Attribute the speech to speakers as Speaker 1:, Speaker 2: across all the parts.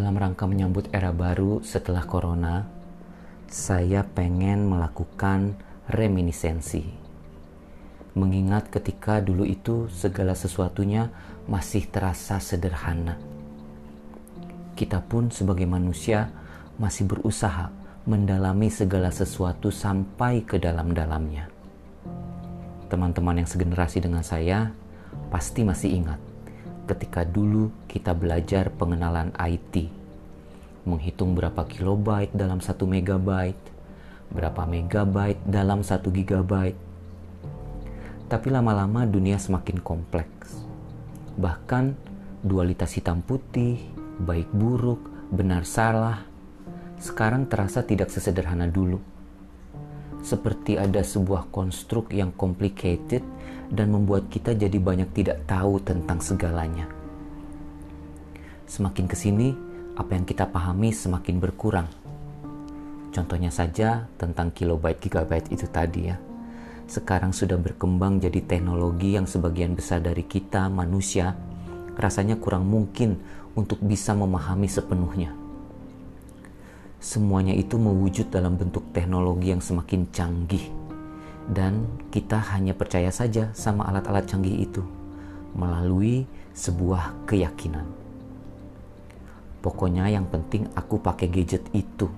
Speaker 1: dalam rangka menyambut era baru setelah corona, saya pengen melakukan reminiscensi. Mengingat ketika dulu itu segala sesuatunya masih terasa sederhana. Kita pun sebagai manusia masih berusaha mendalami segala sesuatu sampai ke dalam-dalamnya. Teman-teman yang segenerasi dengan saya pasti masih ingat ketika dulu kita belajar pengenalan IT, menghitung berapa kilobyte dalam satu megabyte, berapa megabyte dalam satu gigabyte. Tapi lama-lama dunia semakin kompleks. Bahkan dualitas hitam putih, baik buruk, benar salah, sekarang terasa tidak sesederhana dulu. Seperti ada sebuah konstruk yang complicated dan membuat kita jadi banyak tidak tahu tentang segalanya. Semakin ke sini, apa yang kita pahami semakin berkurang. Contohnya saja tentang kilobyte gigabyte itu tadi ya. Sekarang sudah berkembang jadi teknologi yang sebagian besar dari kita manusia rasanya kurang mungkin untuk bisa memahami sepenuhnya. Semuanya itu mewujud dalam bentuk teknologi yang semakin canggih dan kita hanya percaya saja sama alat-alat canggih itu melalui sebuah keyakinan. Pokoknya yang penting aku pakai gadget itu.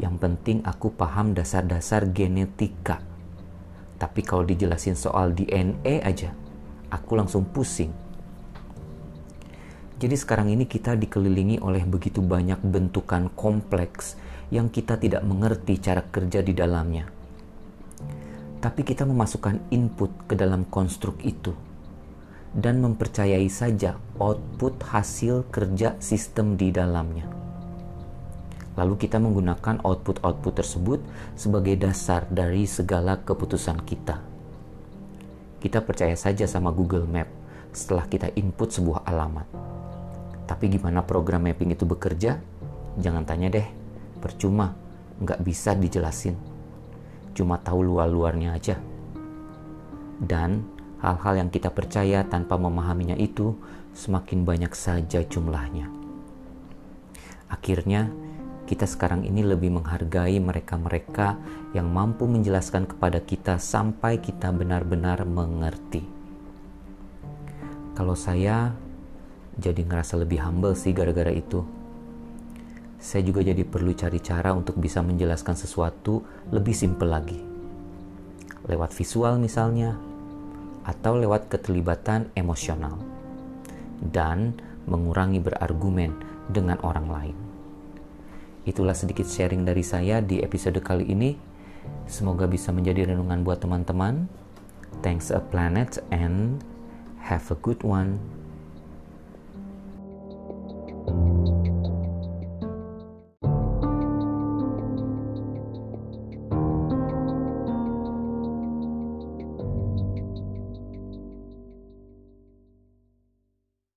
Speaker 1: Yang penting aku paham dasar-dasar genetika. Tapi kalau dijelasin soal DNA aja, aku langsung pusing. Jadi sekarang ini kita dikelilingi oleh begitu banyak bentukan kompleks yang kita tidak mengerti cara kerja di dalamnya tapi kita memasukkan input ke dalam konstruk itu dan mempercayai saja output hasil kerja sistem di dalamnya. Lalu kita menggunakan output-output tersebut sebagai dasar dari segala keputusan kita. Kita percaya saja sama Google Map setelah kita input sebuah alamat. Tapi gimana program mapping itu bekerja? Jangan tanya deh, percuma, nggak bisa dijelasin cuma tahu luar-luarnya aja. Dan hal-hal yang kita percaya tanpa memahaminya itu semakin banyak saja jumlahnya. Akhirnya, kita sekarang ini lebih menghargai mereka-mereka yang mampu menjelaskan kepada kita sampai kita benar-benar mengerti. Kalau saya jadi ngerasa lebih humble sih gara-gara itu saya juga jadi perlu cari cara untuk bisa menjelaskan sesuatu lebih simpel lagi. Lewat visual misalnya, atau lewat keterlibatan emosional. Dan mengurangi berargumen dengan orang lain. Itulah sedikit sharing dari saya di episode kali ini. Semoga bisa menjadi renungan buat teman-teman. Thanks a planet and have a good one.